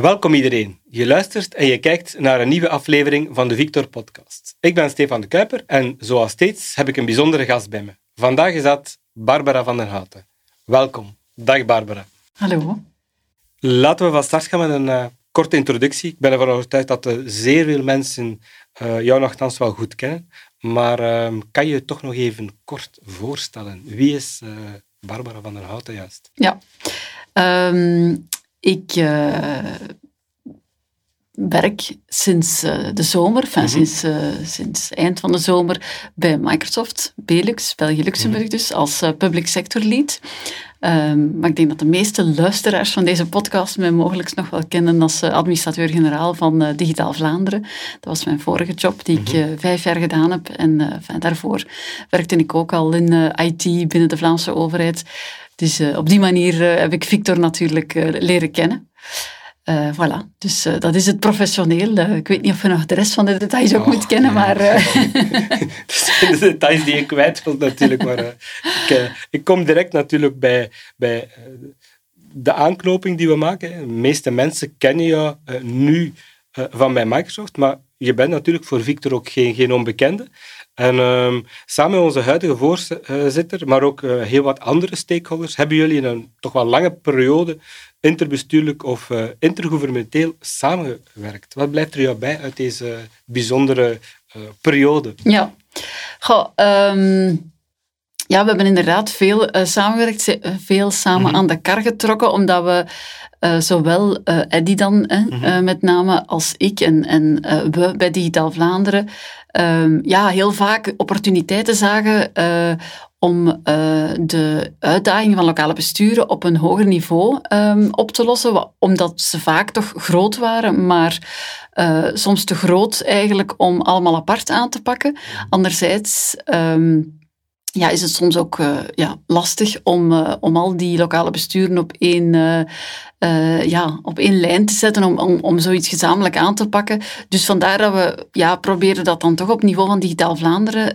Welkom iedereen. Je luistert en je kijkt naar een nieuwe aflevering van de Victor Podcast. Ik ben Stefan de Kuiper en zoals steeds heb ik een bijzondere gast bij me. Vandaag is dat Barbara van der Houten. Welkom. Dag Barbara. Hallo. Laten we van start gaan met een uh, korte introductie. Ik ben ervan overtuigd dat uh, zeer veel mensen uh, jou nogthans wel goed kennen. Maar ehm, kan je je toch nog even kort voorstellen? Wie is Barbara van der Houten juist? Ja. Um, ik uh, werk sinds uh, de zomer, enfin, mm -hmm. sinds, uh, sinds eind van de zomer bij Microsoft, Belux, België-Luxemburg mm -hmm. dus, als public sector lead. Um, maar ik denk dat de meeste luisteraars van deze podcast mij mogelijk nog wel kennen als administrateur-generaal van Digitaal Vlaanderen. Dat was mijn vorige job die mm -hmm. ik mhm. vijf jaar gedaan heb. En enfin, daarvoor werkte ik ook al in IT binnen de Vlaamse overheid. Dus uh, op die manier uh, heb ik Victor natuurlijk uh, leren kennen. voilà, dus dat is het professioneel. ik weet niet of je nog de rest van de details ook oh, moet kennen, maar... dat zijn de details die je kwijt wilt natuurlijk. Maar ik, ik, kom direct natuurlijk bij, bij de aanknoping die we maken. De meeste mensen kennen je nu van bij Microsoft, maar je bent natuurlijk voor Victor ook geen, geen onbekende. En um, samen met onze huidige voorzitter, maar ook uh, heel wat andere stakeholders, hebben jullie in een toch wel lange periode interbestuurlijk of uh, intergouvernementeel samengewerkt. Wat blijft er jou bij uit deze bijzondere uh, periode? Ja, Goh, um ja, we hebben inderdaad veel uh, samengewerkt, veel samen mm -hmm. aan de kar getrokken, omdat we uh, zowel uh, Eddie dan, mm -hmm. met name, als ik en, en we bij Digitaal Vlaanderen, um, ja, heel vaak opportuniteiten zagen om de uitdagingen van lokale besturen op een hoger niveau um, op te lossen, omdat ze vaak toch groot waren, maar soms te groot eigenlijk om allemaal apart aan te pakken. Anderzijds... Um, ja, is het soms ook uh, ja, lastig om, uh, om al die lokale besturen op één, uh, ja, op één lijn te zetten, om, om, om zoiets gezamenlijk aan te pakken. Dus vandaar dat we ja, proberen dat dan toch op niveau van Digitaal Vlaanderen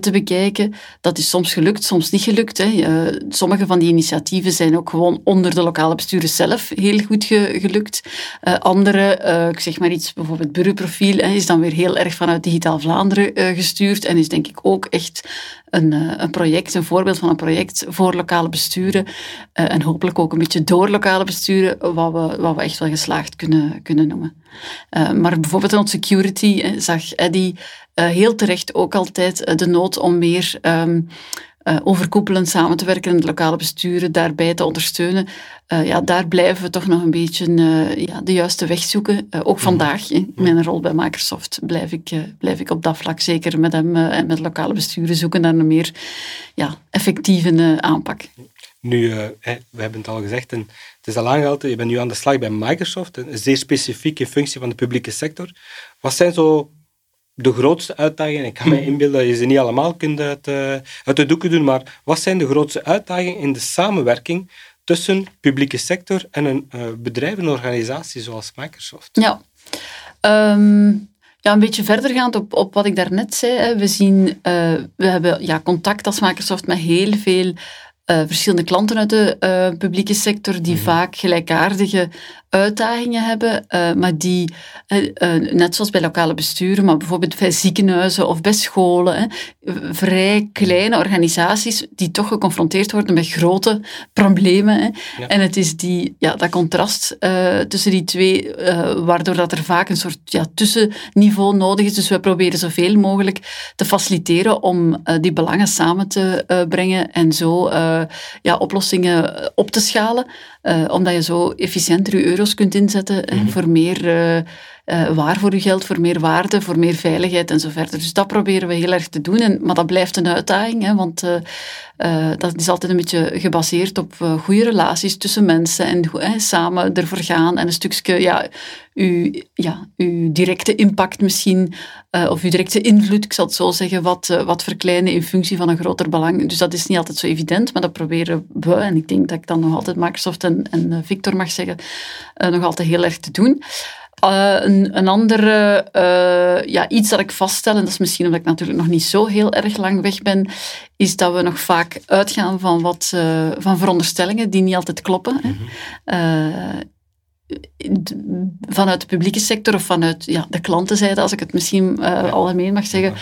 te bekijken. Dat is soms gelukt, soms niet gelukt. Hè. sommige van die initiatieven zijn ook gewoon onder de lokale besturen zelf heel goed ge, gelukt. andere, ik zeg maar iets, bijvoorbeeld bureauprofiel, is dan weer heel erg vanuit Digitaal Vlaanderen gestuurd en is denk ik ook echt een, eh, een project, een voorbeeld van een project voor lokale besturen uh, en hopelijk ook een beetje door lokale besturen, wat we, wat we echt wel geslaagd kunnen, kunnen noemen. Uh, maar bijvoorbeeld in security zag Eddy heel terecht ook altijd de nood om meer um, uh, overkoepelend samen te werken en de lokale besturen daarbij te ondersteunen. Uh, ja, daar blijven we toch nog een beetje uh, ja, de juiste weg zoeken. ook mhm. vandaag, in mijn rol bij Microsoft, blijf ik, blijf ik op dat vlak zeker met hem en met lokale besturen zoeken naar een meer ja, effectieve aanpak. Nu, we hebben het al gezegd, en het is al aangehaald, je bent nu aan de slag bij Microsoft, een zeer specifieke functie van de publieke sector. Wat zijn zo de grootste uitdagingen, ik kan me inbeelden dat je ze niet allemaal kunt uit, uh, uit de doeken doen, maar wat zijn de grootste uitdagingen in de samenwerking tussen publieke sector en een uh, bedrijf, een organisatie zoals Microsoft? Ja, um, ja een beetje verdergaand op, op wat ik daarnet zei. Hè. We, zien, uh, we hebben ja, contact als Microsoft met heel veel verschillende klanten uit de publieke sector die mm vaak gelijkaardige uitdagingen hebben, uh, maar die, net zoals bij lokale besturen, maar bijvoorbeeld bij ziekenhuizen of bij scholen, hè, vrij kleine organisaties die toch geconfronteerd worden met grote problemen. Hè. Ja. En het is die, ja, dat contrast tussen die twee, waardoor dat er vaak een soort ja, tussenniveau nodig is. Dus we proberen zoveel mogelijk te faciliteren om die belangen samen te brengen en zo ja, oplossingen op te schalen, omdat je zo efficiënter je euro kunt inzetten mm -hmm. voor meer uh, uh, waar voor je geld, voor meer waarde, voor meer veiligheid en zo verder. Dus dat proberen we heel erg te doen. En, maar dat blijft een uitdaging, hè, want dat is altijd een beetje gebaseerd op goede relaties tussen mensen en samen ervoor gaan en een stukje ja, uw, ja, uw directe impact misschien, of uw directe invloed, ik zal het zo zeggen, wat, wat verkleinen in functie van een groter belang. Dus dat is niet altijd zo evident, maar dat proberen we, en ik denk dat ik dan nog altijd Microsoft en, en Victor mag zeggen, nog altijd heel erg te doen. Uh, een, een andere, uh, ja, iets dat ik vaststel, en dat is misschien omdat ik natuurlijk nog niet zo heel erg lang weg ben, is dat we nog vaak uitgaan van, wat, uh, van veronderstellingen die niet altijd kloppen. Mm vanuit de publieke sector of vanuit ja, de klantenzijde, als ik het misschien algemeen mag zeggen,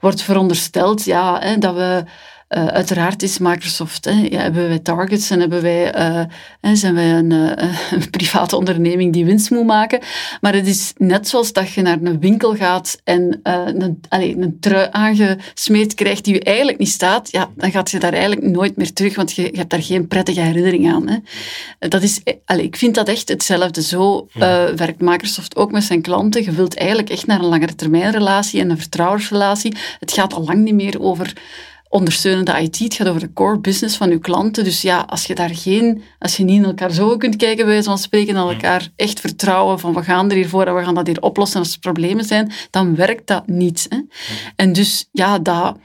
wordt verondersteld ja, hè, dat we uh, uiteraard is Microsoft, hè, ja, hebben wij targets en hebben wij, uh, zijn wij een, uh, een, private onderneming die winst moet maken. Maar het is net zoals dat je naar een winkel gaat en een, allez, een trui aangesmeerd krijgt die je eigenlijk niet staat, ja, dan gaat je daar eigenlijk nooit meer terug, want je, je hebt daar geen prettige herinnering aan. Hè. Dat is, allez, ik vind dat echt hetzelfde. Zo werkt Microsoft ook met zijn klanten. Je wilt eigenlijk echt naar een langere termijn relatie en een vertrouwensrelatie. Het gaat al lang niet meer over ondersteunende IT. Het gaat over de core business van uw klanten. Dus ja, als je daar geen, als je niet in elkaar zo kunt kijken, bij van spreken, en elkaar echt vertrouwen van we gaan er hier voor en we gaan dat hier oplossen als er problemen zijn, dan werkt dat niet. Hè? En dus ja, dat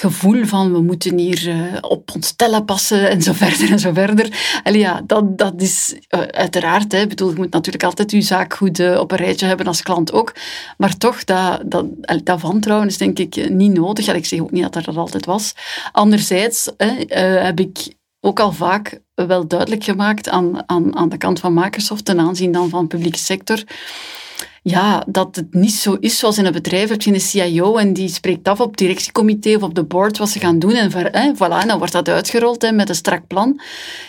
gevoel van we moeten hier uh, op ons tellen passen en zo verder en zo verder. En ja, dat, dat is uh, uiteraard, hè, bedoel, je moet natuurlijk altijd je zaak goed uh, op een rijtje hebben als klant ook. Maar toch, dat, dat, dat wantrouwen is denk ik niet nodig. Ja, ik zeg ook niet dat dat altijd was. Anderzijds heb ik ook al vaak wel duidelijk gemaakt aan, aan, aan de kant van Microsoft ten aanzien dan van publieke sector ja, dat het niet zo is zoals in een bedrijf. Heb je een CIO en die spreekt af op het directiecomité of op de board wat ze gaan doen. En, hè, voilà, dan wordt dat uitgerold hè, met een strak plan.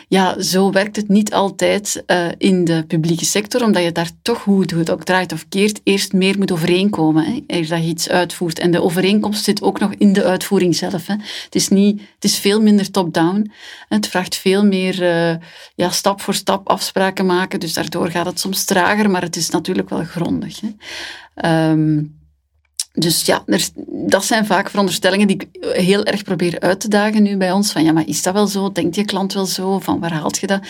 Ja, zo werkt het niet altijd uh, in de publieke sector, omdat je daar toch, hoe het ook draait of keert, eerst meer moet overeenkomen. Hè, dat je iets uitvoert. En de overeenkomst zit ook nog in de uitvoering zelf. Hè. Het, is niet, het is veel minder top-down. Het vraagt veel meer uh, ja, stap voor stap afspraken maken. Dus daardoor gaat het soms trager, maar het is natuurlijk wel grond. Ehm, dus ja, er, dat zijn vaak veronderstellingen die ik heel erg probeer uit te dagen nu bij ons. Van ja, maar is dat wel zo? Denkt je klant wel zo? Van waar haalt je dat?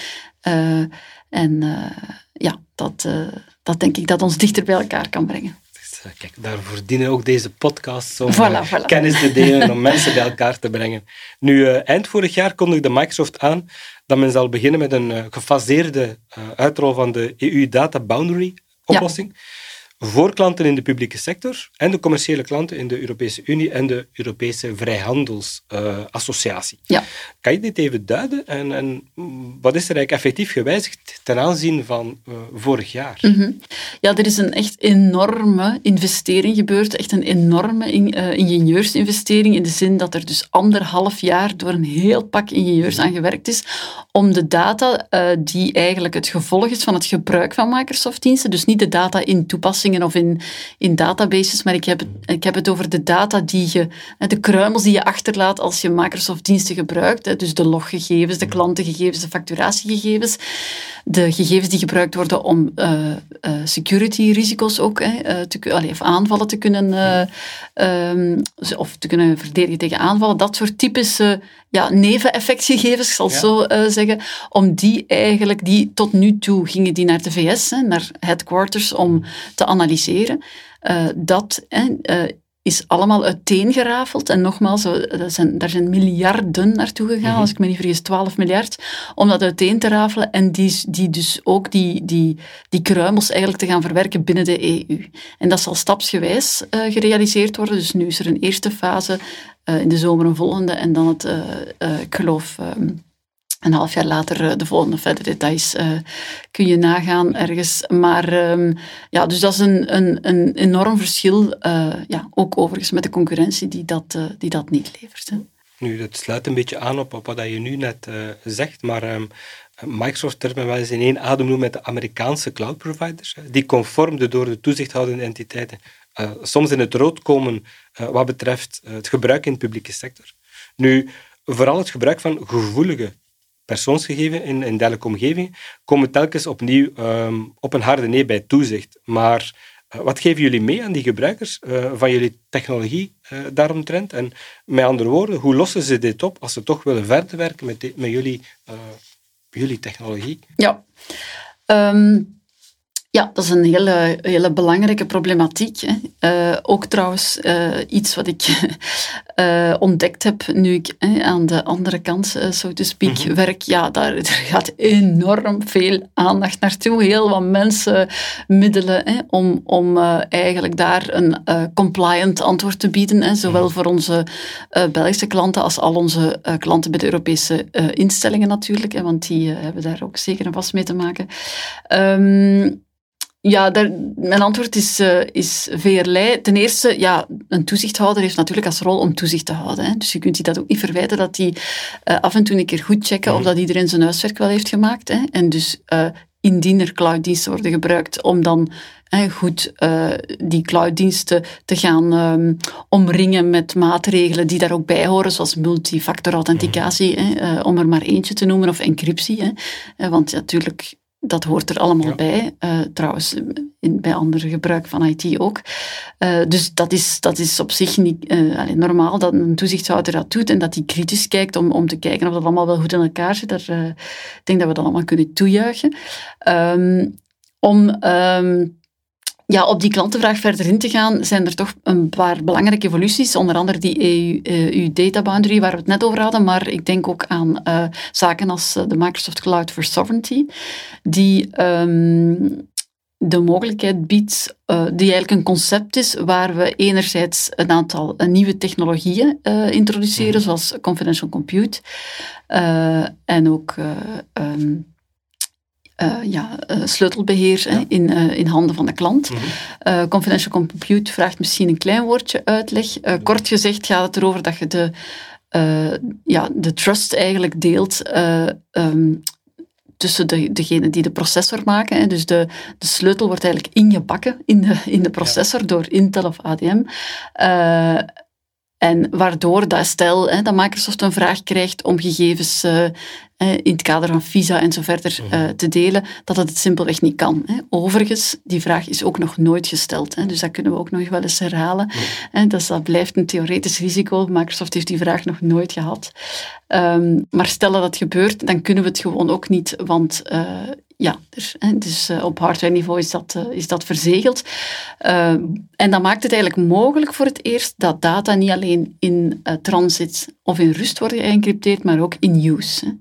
Uh, en uh, ja, dat, uh, dat denk ik dat ons dichter bij elkaar kan brengen. Dus, kijk, daarvoor dienen ook deze podcasts om voilà, voilà. kennis te delen, om mensen bij elkaar te brengen. Nu, eind vorig jaar kondigde Microsoft aan dat men zal beginnen met een gefaseerde uitrol van de EU Data Boundary oplossing. Ja voor klanten in de publieke sector en de commerciële klanten in de Europese Unie en de Europese Vrijhandelsassociatie. Uh, ja. Kan je dit even duiden? En, en, wat is er eigenlijk effectief gewijzigd ten aanzien van uh, vorig jaar? Mm -hmm. Ja, er is een echt enorme investering gebeurd, echt een enorme in, uh, ingenieursinvestering, in de zin dat er dus anderhalf jaar door een heel pak ingenieurs aan gewerkt is om de data uh, die eigenlijk het gevolg is van het gebruik van Microsoft-diensten, dus niet de data in toepassing of in, in databases, maar ik heb, het, ik heb het over de data die je, de kruimels die je achterlaat als je Microsoft-diensten gebruikt. Dus de loggegevens, de klantengegevens, de facturatiegegevens. De gegevens die gebruikt worden om uh, uh, security-risico's ook, uh, te, allee, of aanvallen te kunnen, um, of te kunnen verdedigen tegen aanvallen. Dat soort typische ja, neveneffectgegevens, ik zal het zo zeggen, om die eigenlijk, die tot nu toe gingen die naar de VS, hè, naar headquarters, om te analyseren. Uh, dat uh, is allemaal uiteengerafeld. En nogmaals, dat zijn, daar zijn miljarden naartoe gegaan, mhm. als ik me niet vergis, 12 miljard, om dat uiteen te rafelen en die, die dus ook die, die, die kruimels eigenlijk te gaan verwerken binnen de EU. En dat zal stapsgewijs uh, gerealiseerd worden. Dus nu is er een eerste fase, in de zomer een volgende en dan het, ik geloof... Um, een half jaar later eh, de volgende verder details uh, kun je nagaan ergens. Maar um, ja, dus dat is een, een, een enorm verschil, uh, ja, ook overigens met de concurrentie die dat, die dat niet levert. Nu, dat sluit een beetje aan op, wat je nu net zegt, maar um, Microsoft durft men wel eens in één adem noemen met de Amerikaanse cloud providers, die conform de door de toezichthoudende entiteiten soms in het rood komen wat betreft het gebruik in de publieke sector. Nu, vooral het gebruik van gevoelige persoonsgegevens in, in dergelijke omgevingen komen telkens opnieuw um, op een harde nee bij toezicht. Maar uh, wat geven jullie mee aan die gebruikers uh, van jullie technologie uh, daaromtrent? En met andere woorden, hoe lossen ze dit op als ze toch willen verder werken met, met jullie, jullie technologie? Ja. Um Ja, dat is een hele, hele belangrijke problematiek. Hè. Uh, ook trouwens uh, iets wat ik uh, ontdekt heb nu ik aan de andere kant, zo te speak, mm -hmm. werk. Ja, daar, gaat enorm veel aandacht naartoe. Heel wat mensen, middelen hè, om, om eigenlijk daar een compliant antwoord te bieden. Hè, zowel voor onze Belgische klanten als al onze klanten bij de Europese instellingen natuurlijk. Hè, want die hebben daar ook zeker en vast mee te maken. Um, ja, daar, mijn antwoord is, uh, is veerlei. Ten eerste, ja, een toezichthouder heeft natuurlijk als rol om toezicht te houden. Hè. Dus je kunt je dat ook niet verwijten dat die uh, af en toe een keer goed checken of dat iedereen zijn huiswerk wel heeft gemaakt. Hè. En dus uh, indien er clouddiensten worden gebruikt om dan goed die clouddiensten te gaan um, omringen met maatregelen die daar ook bij horen, zoals multifactor authenticatie, hè, om er maar eentje te noemen, of encryptie. Hè. want natuurlijk dat hoort er allemaal bij. Uh, trouwens, in, bij andere gebruik van IT ook. Uh, dus dat is, dat is op zich niet uh, allee, normaal dat een toezichthouder dat doet en dat hij kritisch kijkt om, om te kijken of dat allemaal wel goed in elkaar zit. Daar, ik denk dat we dat allemaal kunnen toejuichen. Um, om... Um, ja, op die klantenvraag verder in te gaan, zijn er toch een paar belangrijke evoluties. Onder andere die EU, EU Data Boundary, waar we het net over hadden. Maar ik denk ook aan uh, zaken als de Microsoft Cloud for Sovereignty, die um, de mogelijkheid biedt, uh, die eigenlijk een concept is waar we enerzijds een aantal nieuwe technologieën introduceren, mm. zoals confidential compute, en ook um, uh, ja, uh, sleutelbeheer ja. In, uh, in handen van de klant. Mm -hmm. confidential compute vraagt misschien een klein woordje uitleg. kort gezegd gaat het erover dat je de, ja, de trust eigenlijk deelt um, tussen de, degene die de processor maken. Hè. Dus de, de sleutel wordt eigenlijk ingebakken in de, in de processor ja. door Intel of ADM. En waardoor dat stel hè, dat Microsoft een vraag krijgt om gegevens uh, in het kader van visa en zo verder uh, te delen, dat het simpelweg niet kan. Hè. Overigens, die vraag is ook nog nooit gesteld. Hè, dus dat kunnen we ook nog wel eens herhalen. Hè, dus dat blijft een theoretisch risico. Microsoft heeft die vraag nog nooit gehad. Um, maar stel dat het gebeurt, dan kunnen we het gewoon ook niet, want uh, ja, dus, dus op hardware niveau is dat, uh, is dat verzegeld. Uh, en dat maakt het eigenlijk mogelijk voor het eerst dat data niet alleen in transit of in rust worden geëncrypteerd, maar ook in use.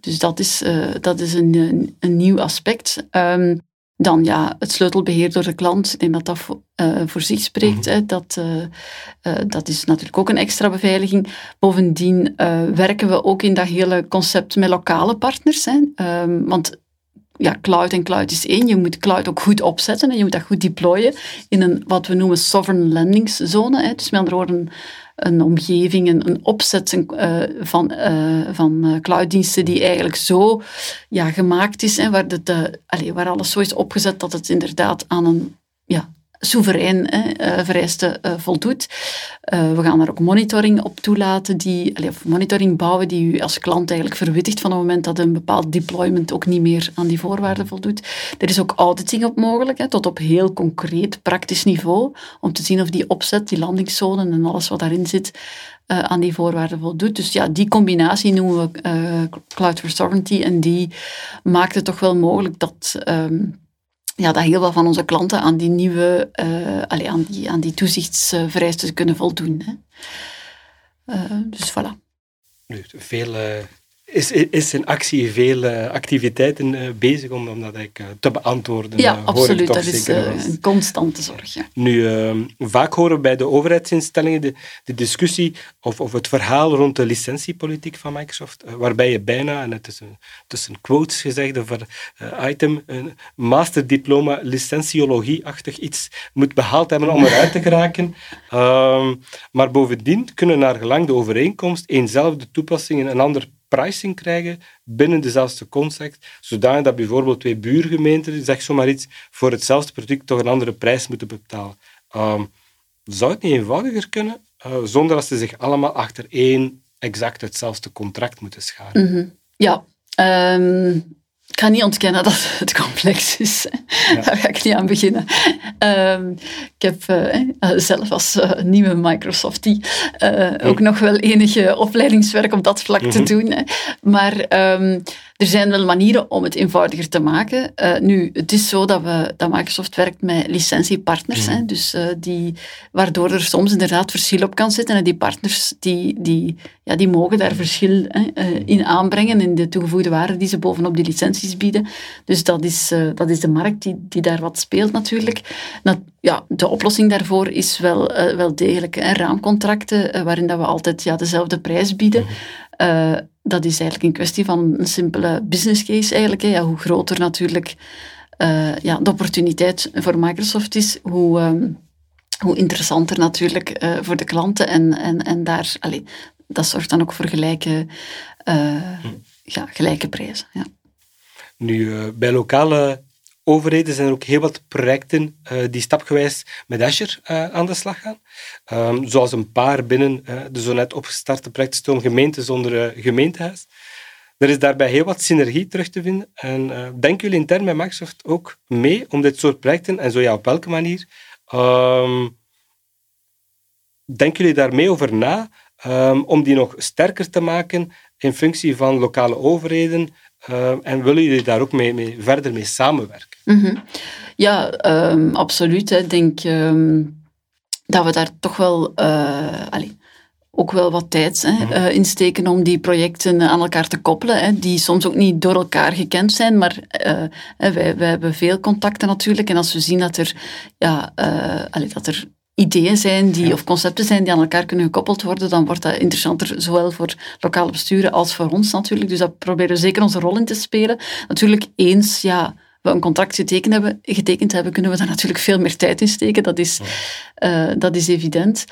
dus dat is, dat is een, een, nieuw aspect. Um, dan ja, het sleutelbeheer door de klant. Ik denk dat dat voor, uh, voor zich spreekt. Mm Dat, uh, uh, dat is natuurlijk ook een extra beveiliging. Bovendien werken we ook in dat hele concept met lokale partners. Hè. Um, want ja, cloud en cloud is één. Je moet cloud ook goed opzetten en je moet dat goed deployen in een wat we noemen sovereign landingszone. Hè. Dus met andere woorden, een omgeving, een, een opzet uh, van, uh, van uh, clouddiensten die eigenlijk zo ja, gemaakt is, hè, waar, allez, waar alles zo is opgezet dat het inderdaad aan een ja, soeverein hè, vereisten voldoet. we gaan daar ook monitoring op toelaten, die, of monitoring bouwen die u als klant eigenlijk verwittigt van het moment dat een bepaald deployment ook niet meer aan die voorwaarden voldoet. Er is ook auditing op mogelijk, hè, tot op heel concreet, praktisch niveau, om te zien of die opzet, die landingszone en alles wat daarin zit, aan die voorwaarden voldoet. Dus ja, die combinatie noemen we Cloud for Sovereignty en die maakt het toch wel mogelijk dat... Um, ja, dat heel veel van onze klanten aan die nieuwe, uh, aan, die, aan die toezichtsvereisten kunnen voldoen. Hè. Uh, dus voilà. Veel is, is in actie veel uh, activiteiten uh, bezig om, om dat eigenlijk, uh, te beantwoorden. Ja, absoluut. Dat is een constante zorg. Ja. Nu, ehm, vaak horen we bij de overheidsinstellingen de, de discussie of, of het verhaal rond de licentiepolitiek van Microsoft, waarbij je bijna, en het is een, tussen quotes gezegd over item, een masterdiploma licentiologie-achtig iets moet behaald hebben om eruit te geraken. Um, maar bovendien kunnen naar gelang de overeenkomst eenzelfde toepassing in een ander pricing krijgen binnen dezelfde context, zodanig dat bijvoorbeeld twee buurgemeenten, zeg zomaar iets, voor hetzelfde product toch een andere prijs moeten betalen. Um, zou het niet eenvoudiger kunnen, uh, zonder dat ze zich allemaal achter één exact hetzelfde contract moeten scharen? -hmm. Ja, um, ik ga niet ontkennen dat het complex is. Ja. Daar ga ik niet aan beginnen. Um, ik heb uh, zelf als uh, nieuwe Microsoftie uh, ook nog wel enige opleidingswerk op dat vlak te mhm. doen. Hè. Maar um, er zijn wel manieren om het eenvoudiger te maken. Uh, nu, het is zo dat, we, dat Microsoft werkt met licentiepartners, hè, dus, uh, die, waardoor er soms inderdaad verschil op kan zitten. En die partners die, die, ja, die mogen daar verschil hè, in aanbrengen in de toegevoegde waarde die ze bovenop die licenties bieden. Dus dat is, dat is de markt die, die daar wat speelt natuurlijk. ja, de oplossing daarvoor is wel, wel degelijk hè, raamcontracten, waarin dat we altijd ja, dezelfde prijs bieden. Uh, dat is eigenlijk een kwestie van een simpele business case eigenlijk. Hè. Ja, hoe groter natuurlijk uh, ja, de opportuniteit voor Microsoft is, hoe, um, hoe interessanter natuurlijk uh, voor de klanten. En, en, en daar, allez, dat zorgt dan ook voor gelijke, hm. ja, gelijke prijzen. Ja. Nu, bij lokale overheden zijn er ook heel wat projecten uh, die stapgewijs met Azure uh, aan de slag gaan. Um, zoals een paar binnen uh, de zo net opgestarte projectstroom Gemeente zonder gemeentehuis. Er is daarbij heel wat synergie terug te vinden. En denken jullie intern bij Microsoft ook mee om dit soort projecten, en zo ja, op welke manier, um, denken jullie daar mee over na um, om die nog sterker te maken in functie van lokale overheden, uh, en willen jullie daar ook mee, mee verder mee samenwerken? Mm -hmm. Ja, um, absoluut. Ik denk um, dat we daar toch wel, uh, allez, ook wel wat tijd hè, uh, in steken om die projecten aan elkaar te koppelen, hè, die soms ook niet door elkaar gekend zijn, maar wij, wij hebben veel contacten natuurlijk. En als we zien dat er, ja, allez, dat er ideeën zijn die, of concepten zijn die aan elkaar kunnen gekoppeld worden, dan wordt dat interessanter, zowel voor lokale besturen als voor ons natuurlijk. Dus dat proberen we zeker onze rol in te spelen. Natuurlijk, eens ja, we een contract getekend hebben, getekend hebben, kunnen we daar natuurlijk veel meer tijd in steken. Dat is, uh, dat is evident.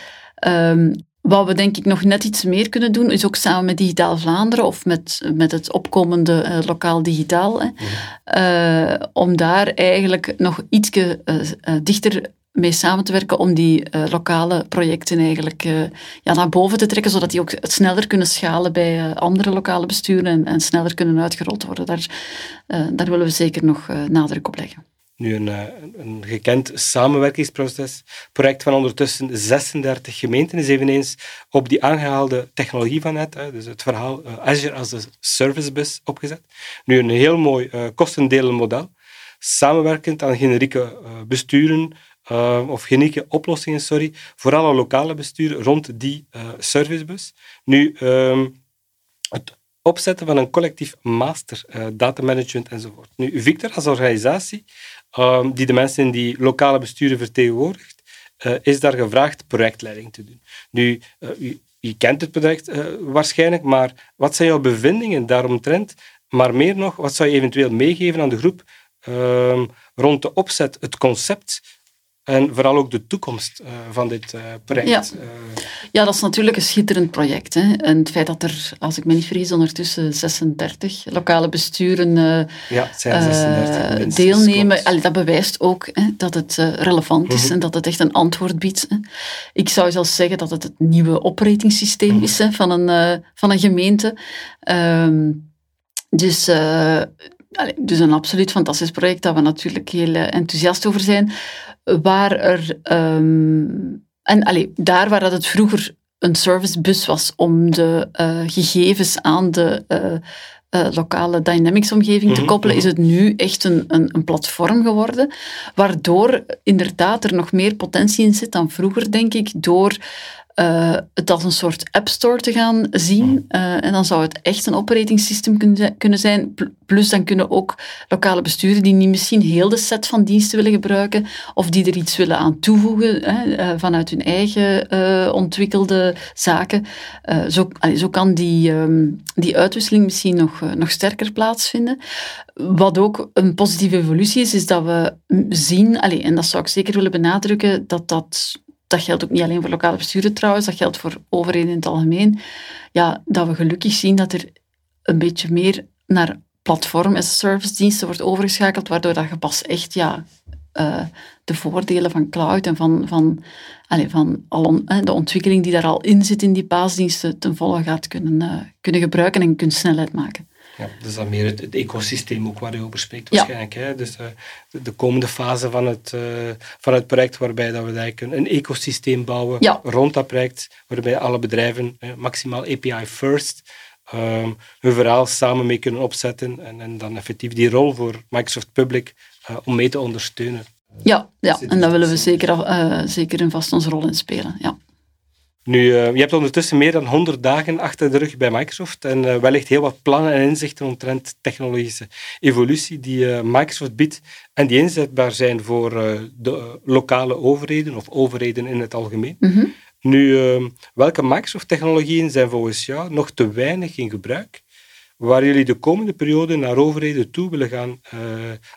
Um, wat we denk ik nog net iets meer kunnen doen, is ook samen met Digitaal Vlaanderen of met, met het opkomende uh, lokaal digitaal, hè, uh, om daar eigenlijk nog iets uh, dichter mee samen te werken om die uh, lokale projecten eigenlijk uh, ja, naar boven te trekken, zodat die ook sneller kunnen schalen bij uh, andere lokale besturen en, sneller kunnen uitgerold worden. Daar, daar willen we zeker nog nadruk op leggen. Nu een, een gekend samenwerkingsproces, project van ondertussen 36 gemeenten, is eveneens op die aangehaalde technologie van net, dus het verhaal Azure als de servicebus opgezet. Nu een heel mooi kostendelen model, samenwerkend aan generieke besturen, uh, of genieke oplossingen, sorry, voor alle lokale besturen rond die uh, servicebus. Nu, um, het opzetten van een collectief master, uh, datamanagement enzovoort. Nu, Victor als organisatie, um, die de mensen in die lokale besturen vertegenwoordigt, is daar gevraagd projectleiding te doen. Nu, u, kent het project waarschijnlijk, maar wat zijn jouw bevindingen daaromtrent? Maar meer nog, wat zou je eventueel meegeven aan de groep rond de opzet, het concept en vooral ook de toekomst uh, van dit uh, project. Ja. Uh, ja. dat is natuurlijk een schitterend project. Hè. En het feit dat er, als ik me niet vergis, ondertussen 36 lokale besturen ja, 36 deelnemen, Allee, dat bewijst ook hè, dat het relevant is mm -hmm. en dat het echt een antwoord biedt. Hè. Ik zou zelfs zeggen dat het het nieuwe operatingsysteem mm -hmm. is hè, van, een, van een gemeente. Um, dus dus een absoluut fantastisch project, daar we natuurlijk heel enthousiast over zijn waar er. Um, en allee, daar waar dat het vroeger een servicebus was om de uh, gegevens aan de uh, uh, lokale Dynamics-omgeving te mhm, koppelen, is mhm. het nu echt een, een, een, platform geworden, waardoor inderdaad er nog meer potentie in zit dan vroeger, denk ik, door uh, het als een soort app store te gaan zien. Uh, en dan zou het echt een operating system kunnen zijn. Plus dan kunnen ook lokale besturen die niet misschien heel de set van diensten willen gebruiken of die er iets willen aan toevoegen hè, uh, vanuit hun eigen ontwikkelde zaken. zo, zo kan die, um, die uitwisseling misschien nog, nog sterker plaatsvinden. Wat ook een positieve evolutie is, is dat we zien, allee, en dat zou ik zeker willen benadrukken, dat dat dat geldt ook niet alleen voor lokale besturen trouwens, dat geldt voor overheden in het algemeen, ja, dat we gelukkig zien dat er een beetje meer naar platform a service diensten wordt overgeschakeld, waardoor dat je pas echt ja, uh, de voordelen van cloud en van, van, allez, van al de ontwikkeling die daar al in zit in die paasdiensten ten volle gaat kunnen, uh, kunnen gebruiken en kunt snelheid maken. Ja, dus dan meer het, ecosysteem ook waar je over spreekt waarschijnlijk. Hè? Dus uh, de, komende fase van het, uh, van het project waarbij dat we eigenlijk een, een ecosysteem bouwen ja. rond dat project, waarbij alle bedrijven uh, maximaal API first um, hun verhaal samen mee kunnen opzetten en, en dan effectief die rol voor Microsoft Public uh, om mee te ondersteunen. Ja, ja. en daar willen we zeker, zeker een vast onze rol in spelen. Ja. Nu, uh, je hebt ondertussen meer dan 100 dagen achter de rug bij Microsoft en uh, wellicht heel wat plannen en inzichten omtrent technologische evolutie die uh, Microsoft biedt en die inzetbaar zijn voor de lokale overheden of overheden in het algemeen. Mm -hmm. Nu, ehm, welke Microsoft-technologieën zijn volgens jou nog te weinig in gebruik, waar jullie de komende periode naar overheden toe willen gaan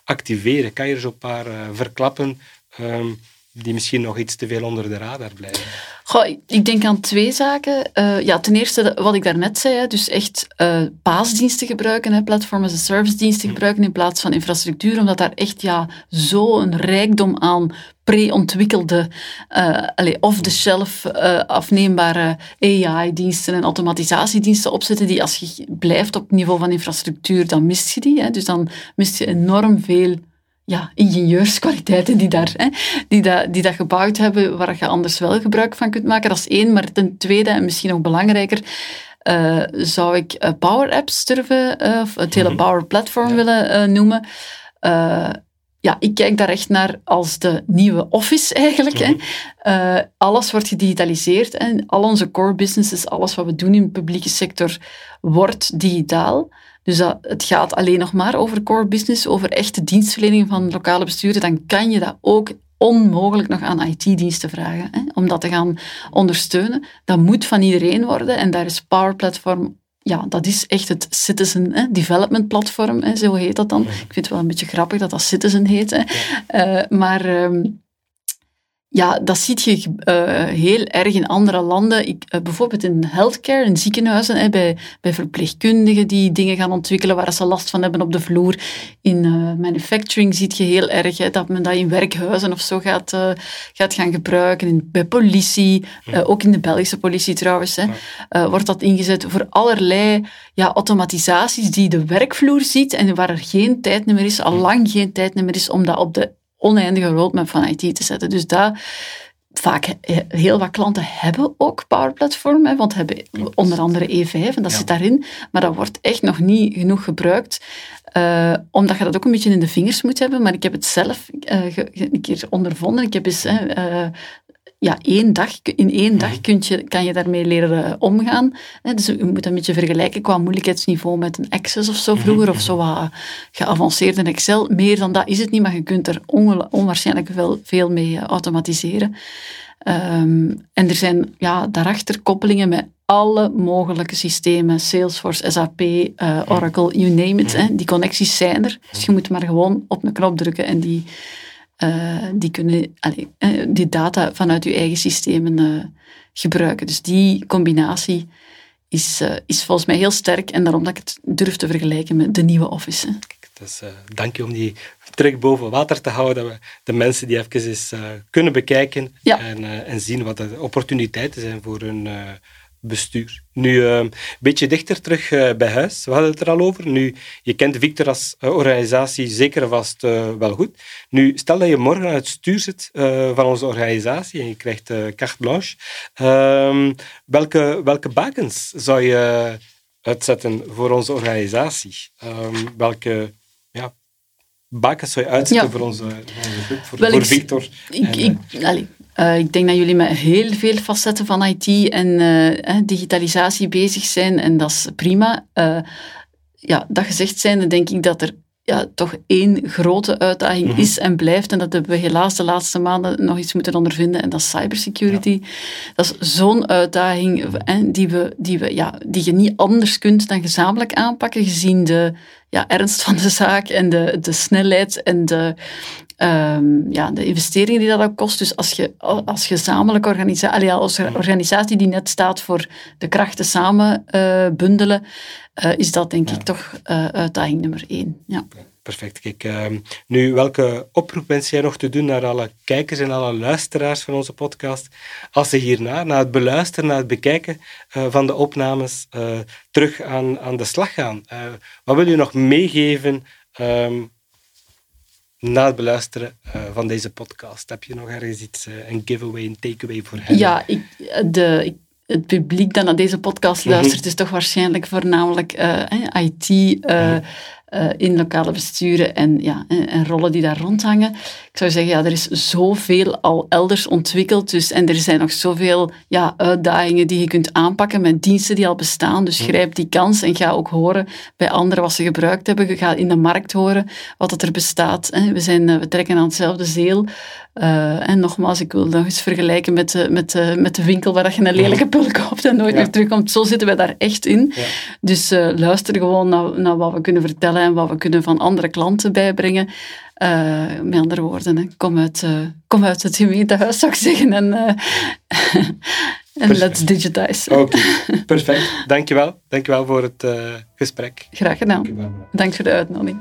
activeren? Kan je er zo een paar verklappen? Um, die misschien nog iets te veel onder de radar blijven? Goh, ik denk aan twee zaken. Uh, ja, ten eerste, wat ik daarnet zei, dus echt uh, paasdiensten gebruiken, hè, platform as a service diensten hm. gebruiken in plaats van infrastructuur, omdat daar echt ja, zo'n rijkdom aan pre-ontwikkelde, uh, off-the-shelf afneembare AI-diensten en automatisatiediensten opzetten, die als je blijft op het niveau van infrastructuur, dan mist je die. Hè. Dus dan mist je enorm veel ja, ingenieurskwaliteiten die, daar, hè, die, dat, die dat gebouwd hebben, waar je anders wel gebruik van kunt maken. Dat is één. Maar ten tweede, en misschien nog belangrijker, uh, zou ik uh, Power Apps durven, uh, of het hele mhm. Power Platform willen noemen. ja, ik kijk daar echt naar als de nieuwe Office eigenlijk. hè. Mhm. alles wordt gedigitaliseerd en al onze core businesses, alles wat we doen in de publieke sector, wordt digitaal. Dus dat, het gaat alleen nog maar over core business, over echte dienstverlening van lokale besturen, dan kan je dat ook onmogelijk nog aan IT-diensten vragen hè, om dat te gaan ondersteunen. Dat moet van iedereen worden en daar is Power Platform ja, dat is echt het Citizen hè, Development Platform, hè, zo heet dat dan. Ik vind het wel een beetje grappig dat dat Citizen heet. Hè. Uh, maar um, ja, dat zie je uh, heel erg in andere landen. Ik, uh, bijvoorbeeld in healthcare, in ziekenhuizen, hè, bij, bij verpleegkundigen die dingen gaan ontwikkelen waar ze last van hebben op de vloer. In uh, manufacturing zie je heel erg hè, dat men dat in werkhuizen of zo gaat, gaat gaan gebruiken. In, bij politie, ook in de Belgische politie trouwens, hè, wordt dat ingezet voor allerlei ja, automatisaties die de werkvloer ziet en waar er geen tijd meer is, al lang geen tijd meer is om dat op de oneindige roadmap van IT te zetten. Dus daar vaak heel wat klanten hebben ook Power Platform, hè, want hebben onder andere E5 en dat zit daarin, maar dat wordt echt nog niet genoeg gebruikt, uh, omdat je dat ook een beetje in de vingers moet hebben. Maar ik heb het zelf uh, een keer ondervonden. Ik heb eens uh, ja, één dag, in één dag kun je, kan je daarmee leren eh, omgaan. Dus je moet een beetje vergelijken qua moeilijkheidsniveau met een Access of zo vroeger, of zo wat geavanceerd in Excel. Meer dan dat is het niet, maar je kunt er onwaarschijnlijk veel, veel mee eh, automatiseren. Um, en er zijn ja, daarachter koppelingen met alle mogelijke systemen, Salesforce, SAP, uh, eh, Oracle, you name it. Hè. Die connecties zijn er, dus je moet maar gewoon op een knop drukken en die uh, die kunnen allee, uh, die data vanuit je eigen systemen uh, gebruiken. Dus die combinatie is, is volgens mij heel sterk en daarom dat ik het durf te vergelijken met de nieuwe Office. Dus dank je om die terug boven water te houden, dat we de mensen die even eens kunnen bekijken en, en zien wat de opportuniteiten zijn voor hun bestuur. Nu, uh, een beetje dichter terug uh, bij huis. We hadden het er al over. Nu, je kent Victor als uh, organisatie zeker vast wel goed. Nu, stel dat je morgen aan het stuur zit van onze organisatie en je krijgt carte blanche. Ehm, welke, welke bakens zou je uitzetten voor onze organisatie? Um, welke ja, bakens zou je uitzetten voor onze, voor, voor, Wel, voor Victor? Ik, ik, uh, ik denk dat jullie met heel veel facetten van IT en uh, digitalisatie bezig zijn en dat is prima. Uh, ja, dat gezegd zijnde denk ik dat er ja, toch één grote uitdaging mhm. is en blijft. En dat hebben we helaas de laatste maanden nog iets moeten ondervinden. En dat is cybersecurity. Dat is zo'n uitdaging hè, die, we, die, we, ja, die je niet anders kunt dan gezamenlijk aanpakken, gezien de ja, ernst van de zaak en de, de snelheid en de, um, ja, de investeringen die dat ook kost. Dus als je als gezamenlijke organisatie, als organisatie die net staat voor de krachten samen uh, bundelen, uh, is dat denk ik toch uh, uitdaging nummer één. Ja. Perfect. Kijk, ehm, nu, welke oproep wens jij nog te doen naar alle kijkers en alle luisteraars van onze podcast? Als ze hierna, na het beluisteren, na het bekijken van de opnames, terug aan, aan de slag gaan. wat wil je nog meegeven um, na het beluisteren uh, van deze podcast? Heb je nog ergens iets, uh, een giveaway, een takeaway voor hen? Ja, ik, de, ik, het publiek dat naar deze podcast Mhm. luistert, is toch waarschijnlijk voornamelijk eh, IT eh, eh, in lokale besturen en, ja, en, en rollen die daar rondhangen. Ik zou zeggen, ja, er is zoveel al elders ontwikkeld, dus, en er zijn nog zoveel ja, uitdagingen die je kunt aanpakken met diensten die al bestaan. Dus grijp die kans en ga ook horen bij anderen wat ze gebruikt hebben. Je gaat in de markt horen wat dat er bestaat. hè. We, zijn, eh, we trekken aan hetzelfde zeel. Eh, en nogmaals, ik wil nog eens vergelijken met, de- met, de- met de winkel waar dat je een lelijke pul koopt en nooit Ja. meer terugkomt. Zo zitten wij daar echt in. Ja. Dus luister gewoon naar, naar wat we kunnen vertellen en wat we kunnen van andere klanten bijbrengen. Eh, met andere woorden, hè, kom, uit, eh, kom uit het gemeentehuis, zou ik zeggen. En, eh, en let's digitize. Oké, perfect. Dankjewel. Dankjewel voor het gesprek. Graag gedaan. Dankjewel. Dank voor de uitnodiging.